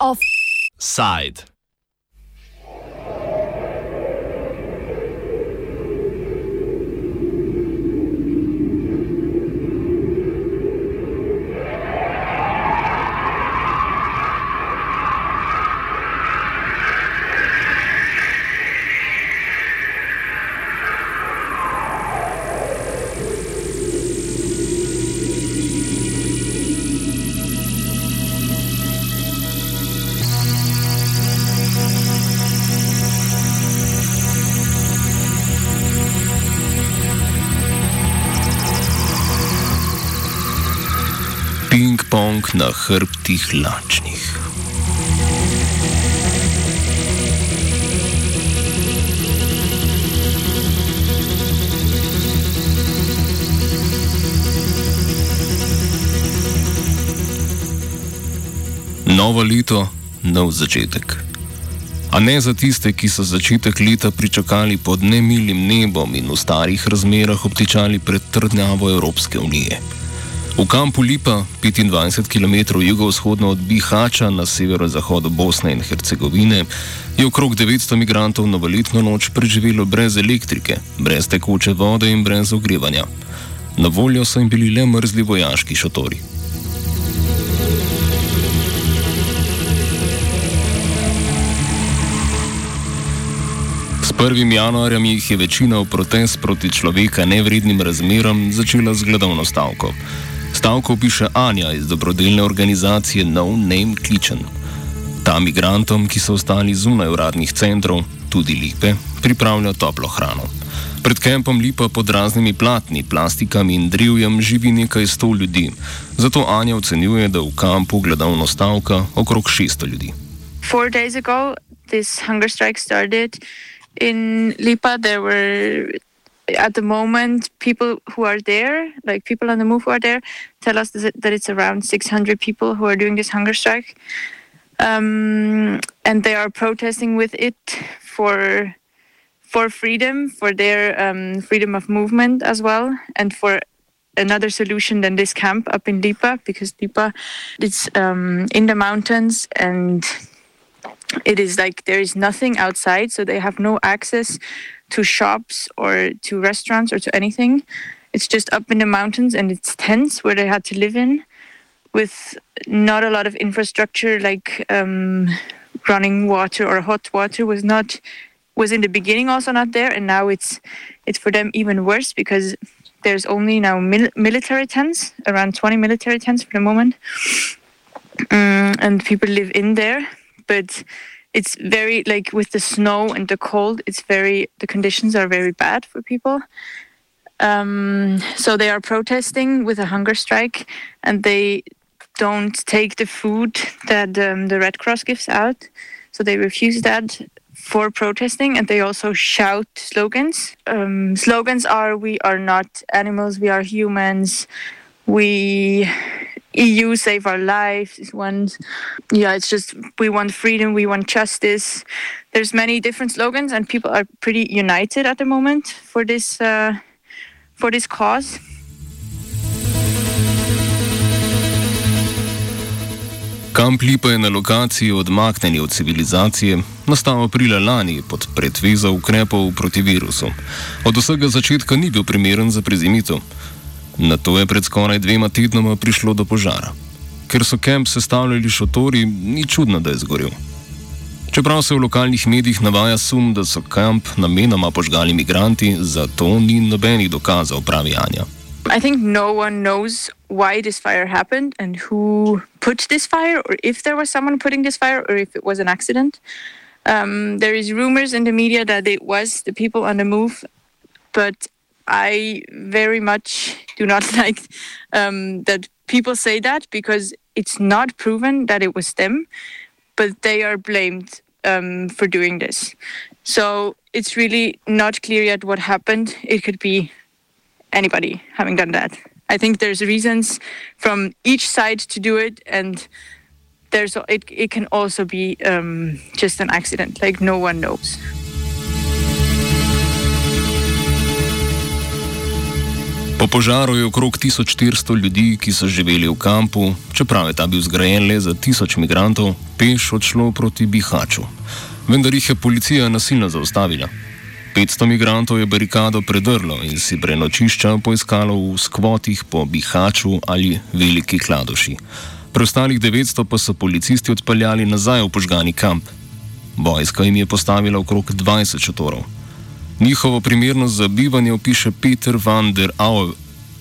Offside. Na hrbtih lačnih. Novo leto, nov začetek. A ne za tiste, ki so začetek leta pričakali pod nemilim nebom in v starih razmerah obtičali pred trdnjavo Evropske unije. V kampu Lipa, 25 km jugovzhodno od Bihača na severozahodu Bosne in Hercegovine, je okrog 900 migrantov novoletno noč preživelo brez elektrike, brez tekoče vode in brez ogrevanja. Na voljo so jim bili le mrzli vojaški šotori. S 1. januarjem jih je večina v protest proti človeka nevrednim razmeram začela z gledovno stavko. Stavko piše Anja iz dobrodelne organizacije No Name Kitchen. Ta migrantom, ki so ostali zunaj uradnih centrov, tudi Lipe, pripravlja toplo hrano. Pred kempom Lipa pod raznimi platni, plastikami in drivjem živi nekaj sto ljudi. Zato Anja ocenjuje, da v kampu gledovno stavka okrog 600 ljudi. Four days ago, this hunger strike started in Lipa. There were at the moment, people who are there, like people on the move who are there, tell us that it's around 600 people who are doing this hunger strike. Um, and they are protesting with it for for freedom, for their um, freedom of movement as well, and for another solution than this camp up in Lipa, because Lipa it's um, in the mountains and it is like there is nothing outside, so they have no access to shops or to restaurants or to anything. It's just up in the mountains and it's tents where they had to live in with not a lot of infrastructure like um, running water or hot water was not was in the beginning also not there. And now it's it's for them even worse because there's only now mil- military tents around 20 military tents for the moment. Um, and people live in there. But it's very like with the snow and the cold it's very the conditions are very bad for people. Um, so they are protesting with a hunger strike and they don't take the food that um, the red cross gives out. So they refuse that for protesting and they also shout slogans. Um, slogans are we are not animals we are humans. We EU save our lives is one. Yeah, it's just we want freedom, we want justice. There's many different slogans, and people are pretty united at the moment for this uh, for this cause. Kamp Lipa je na lokaciji odmaknjeni od civilizacije, nastal aprila lani pod pretvezo ukrepov proti virusu. Od vsega začetka ni bil primeren za prezimitev. Na to je pred skoraj dvema tednoma prišlo do požara. Ker so kemp sestavljali šotori, ni čudno, da je zgorel. Čeprav se v lokalnih medijih navaja sum, da so kamp namenoma požgali imigranti, zato ni nobenih dokazov, pravi Anja. I think no one knows why this fire happened and who put this fire, or if there was someone putting this fire, or if it was an accident. Um, there is rumors in the media that it was the people on the move, but I very much do not like um, that people say that because it's not proven that it was them, but they are blamed um, for doing this. So it's really not clear yet what happened. It could be anybody having done that. I think there's reasons from each side to do it, and there's it. It can also be um, just an accident. Like no one knows. Po požaru je okrog 1400 ljudi, ki so živeli v kampu, čeprav je ta bil zgrajen le za 1000 migrantov, peš odšlo proti Bihaču. Vendar jih je policija nasilno zaustavila. 500 migrantov je barikado predrlo in si prenočišča poiskalo v skvotih po Bihaču ali Veliki Kladoši. Preostalih 900 pa so policisti odpeljali nazaj v požgani kamp. Vojska jim je postavila okrog 20 šotorov. Njihovo primernost za bivanje opiše Peter van der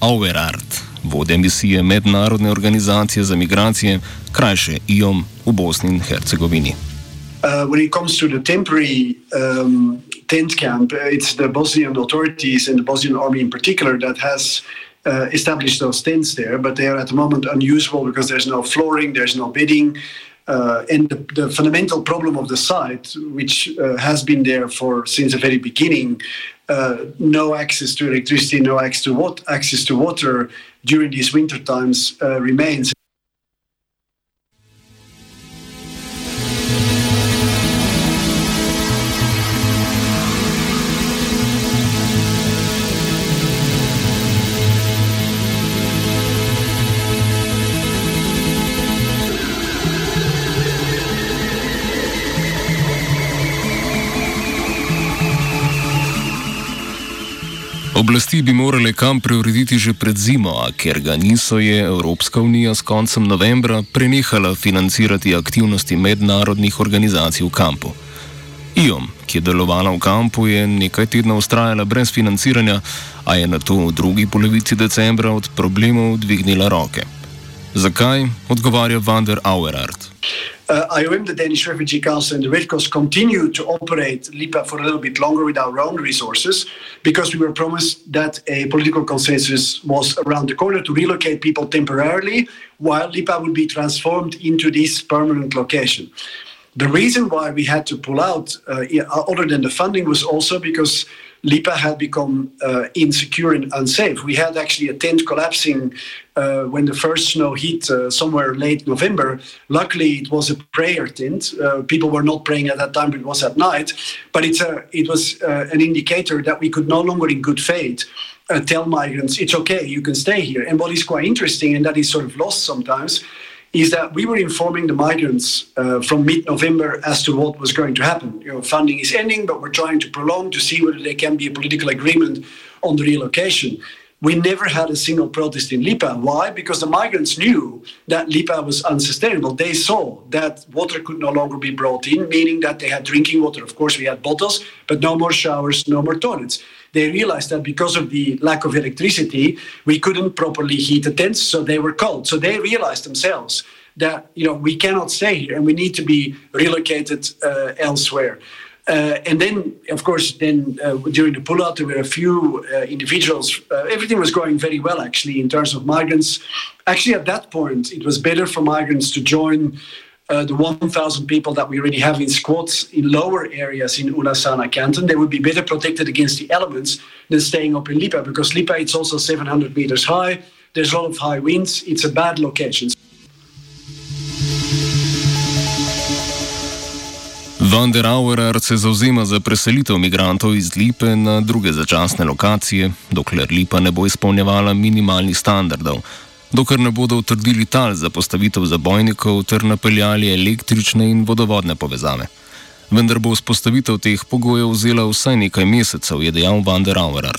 Auerart, vodja misije Mednarodne organizacije za migracije, krajše IOM v Bosni in Hercegovini. Uh, when it comes to the temporary um, tent camp, it's the Bosnian authorities and the Bosnian army in particular that has uh, established those tents there, but they are at the moment unusable because there's no flooring, there's no bedding. Uh, and the, the, fundamental problem of the site, which uh, has been there for since the very beginning, uh, no access to electricity, no access to, access to water during these winter times uh, remains. Oblasti bi morale kam preurediti že pred zimo, a ker ga niso, je Evropska unija s koncem novembra prenehala financirati aktivnosti mednarodnih organizacij v kampu. IOM, ki je delovala v kampu, je nekaj tednov ustrajala brez financiranja, a je na to v drugi polovici decembra od problemov dvignila roke. Zakaj, odgovarja Vander Auerart. Uh, IOM, the Danish Refugee Council, and the Red Cross continued to operate LIPA for a little bit longer with our own resources because we were promised that a political consensus was around the corner to relocate people temporarily while LIPA would be transformed into this permanent location. The reason why we had to pull out, uh, other than the funding, was also because Lipa had become uh, insecure and unsafe. We had actually a tent collapsing uh, when the first snow hit uh, somewhere late November. Luckily, it was a prayer tent. Uh, people were not praying at that time, but it was at night. But it's a, it was uh, an indicator that we could no longer, in good faith, uh, tell migrants, it's okay, you can stay here. And what is quite interesting, and that is sort of lost sometimes, is that we were informing the migrants uh, from mid-November as to what was going to happen. You know, funding is ending, but we're trying to prolong to see whether there can be a political agreement on the relocation. We never had a single protest in Lipa. Why? Because the migrants knew that Lipa was unsustainable. They saw that water could no longer be brought in, meaning that they had drinking water. Of course, we had bottles, but no more showers, no more toilets. They realized that because of the lack of electricity, we couldn't properly heat the tents, so they were cold. So they realized themselves that you know we cannot stay here and we need to be relocated uh, elsewhere. Uh, and then, of course, then uh, during the pullout, there were a few uh, individuals. Everything was going very well, actually, in terms of migrants. Actually, at that point, it was better for migrants to join uh, the 1,000 people that we already have in squads in lower areas in Ulasana canton. They would be better protected against the elements than staying up in Lipa, because Lipa it's also 700 meters high. There's a lot of high winds. It's a bad location. Van der Auerer se zauzema za preselitev migrantov iz Lipe na druge začasne lokacije, dokler Lipa ne bo izpolnjevala minimalnih standardov, dokler ne bodo utrdili tal za postavitev zabojnikov ter napeljali električne in vodovodne povezave. Vendar bo vzpostavitev teh pogojev vzela vsaj nekaj mesecev, je dejal Van der Auerer.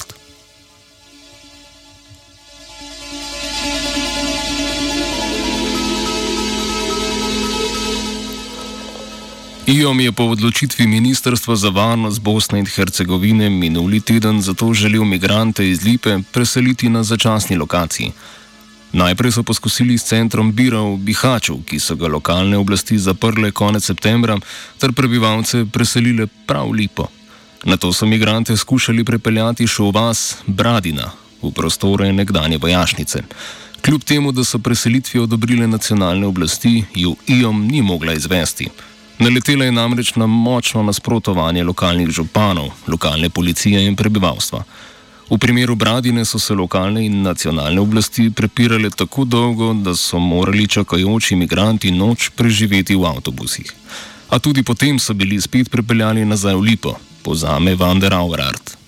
IOM je po odločitvi Ministrstva za varnost Bosne in Hercegovine minuli teden zato želel migrante iz Lipe preseliti na začasni lokaciji. Najprej so poskusili s centrom Bira v Bihaču, ki so ga lokalne oblasti zaprle konec septembra, ter prebivalce preselile prav Lipo. Na to so migrante skušali prepeljati še v vas Bradina, v prostore nekdanje vojašnice. Kljub temu, da so preselitvi odobrile nacionalne oblasti, ju IOM ni mogla izvesti. Naletela je namreč na močno nasprotovanje lokalnih županov, lokalne policije in prebivalstva. V primeru Bradine so se lokalne in nacionalne oblasti prepirale tako dolgo, da so morali čakajoči imigranti noč preživeti v avtobusih. A tudi potem so bili spet prepeljani nazaj v Lipo, pozame Van der Auerart.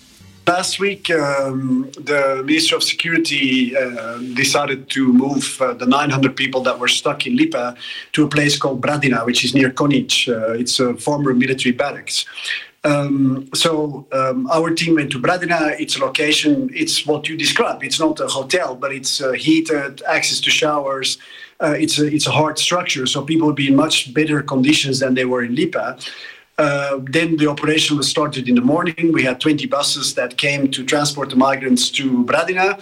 Last week, um, the Minister of Security uh, decided to move uh, the 900 people that were stuck in Lipa to a place called Bradina, which is near Konic. Uh, it's a former military barracks. Um, so um, our team went to Bradina. It's a location. It's what you described. It's not a hotel, but it's uh, heated, access to showers. Uh, it's a it's a hard structure, so people would be in much better conditions than they were in Lipa. Uh, then the operation was started in the morning. We had 20 buses that came to transport the migrants to Bradina.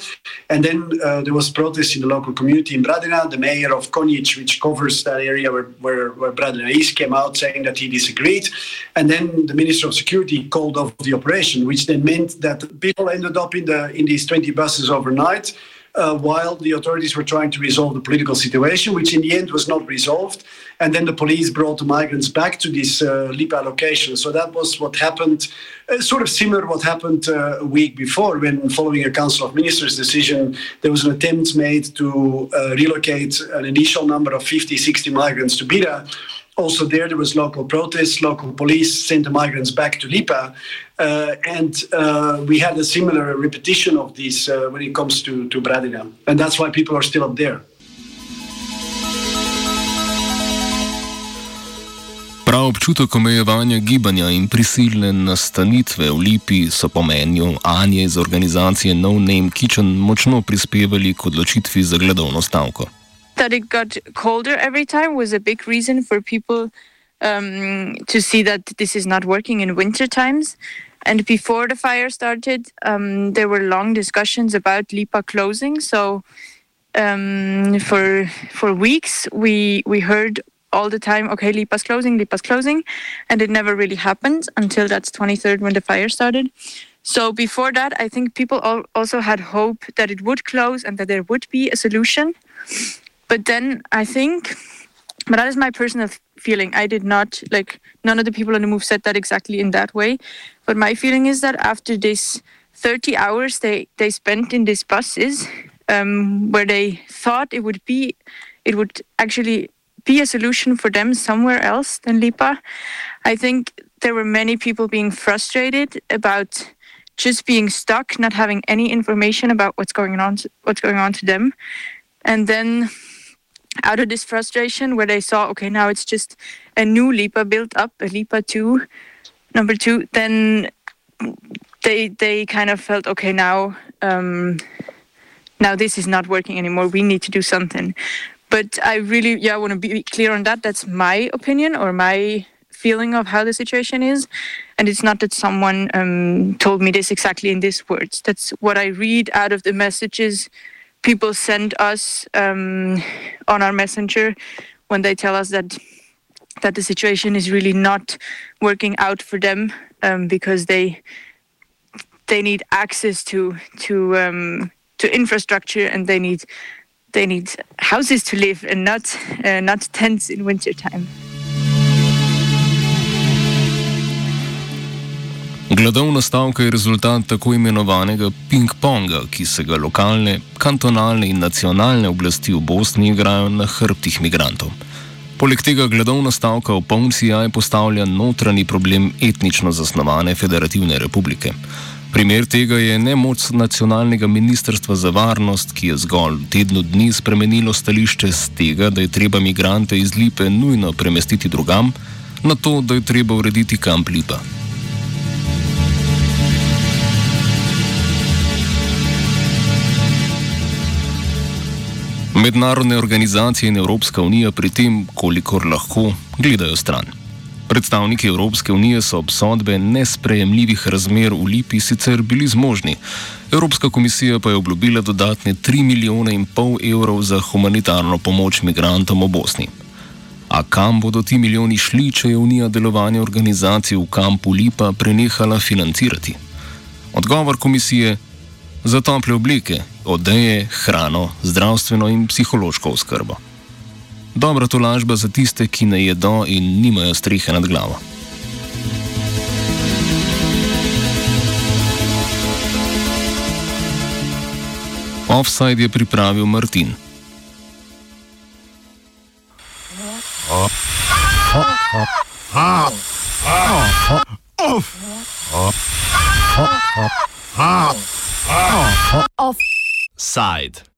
And then uh, there was protest in the local community in Bradina. The mayor of Konjic, which covers that area where, where, where Bradina is, came out saying that he disagreed. And then the Minister of Security called off the operation, which then meant that people ended up in, the, in these 20 buses overnight uh, while the authorities were trying to resolve the political situation, which in the end was not resolved. And then the police brought the migrants back to this uh, Lipa location. So that was what happened, uh, sort of similar what happened uh, a week before, when following a Council of Ministers decision, there was an attempt made to uh, relocate an initial number of 50, 60 migrants to Bira also there there was local protests local police sent the migrants back to lipa. Uh, and uh, we had a similar repetition of this uh, when it comes to, to bradina and that's why people are still up there. Prav občutek omejevanja gibanja in prisilne nastanitve v Lipi so po mnenju Anje iz organizacije No Name Kitchen močno prispevali k odločitvi za gledovno stavko. That it got colder every time was a big reason for people um, to see that this is not working in winter times. And before the fire started, um, there were long discussions about Lipa closing. So um, for for weeks, we we heard all the time, okay, Lipa's closing, Lipa's closing, and it never really happened until that's 23rd when the fire started. So before that, I think people also had hope that it would close and that there would be a solution. But then I think, but that is my personal feeling. I did not like none of the people on the move said that exactly in that way. But my feeling is that after this 30 hours they they spent in these buses, um, where they thought it would be, it would actually be a solution for them somewhere else than Lipa. I think there were many people being frustrated about just being stuck, not having any information about what's going on, what's going on to them, and then out of this frustration where they saw, okay, now it's just a new Lipa built up, a Lipa 2, number two, then they they kind of felt, okay, now um, now this is not working anymore. We need to do something. But I really, yeah, I want to be clear on that. That's my opinion or my feeling of how the situation is. And it's not that someone um, told me this exactly in these words. That's what I read out of the messages people send us um, on our messenger when they tell us that that the situation is really not working out for them um, because they they need access to to um, to infrastructure and they need they need houses to live and not uh, not tents in winter Gladovna stavka je rezultat tako imenovanega ping-ponga, ki se ga lokalne, kantonalne in nacionalne oblasti v Bosni igrajo na hrbtih migrantov. Poleg tega gladovna stavka v poln sijaj postavlja notranji problem etnično zasnovane federativne republike. Primer tega je nemoč nacionalnega ministrstva za varnost, ki je zgolj v tednu dni spremenilo stališče z tega, da je treba migrante iz Lipe nujno premestiti drugam, na to, da je treba urediti kamp Lipa. Mednarodne organizacije in Evropska unija pri tem, kolikor lahko, gledajo stran. Predstavniki Evropske unije so obsodbe nesprejemljivih razmer v Lipi sicer bili zmožni, Evropska komisija pa je obljubila dodatne 3 milijone in pol evrov za humanitarno pomoč migrantom v Bosni. A kam bodo ti milijoni šli, če je Unija delovanje organizacij v kampu Lipa prenehala financirati? Odgovor komisije je za tople oblike, odeje, hrano, zdravstveno in psihološko oskrbo. Dobra tolažba za tiste, ki ne jedo in nimajo strehe nad glavo. Offside je pripravil Martin. Oh. side.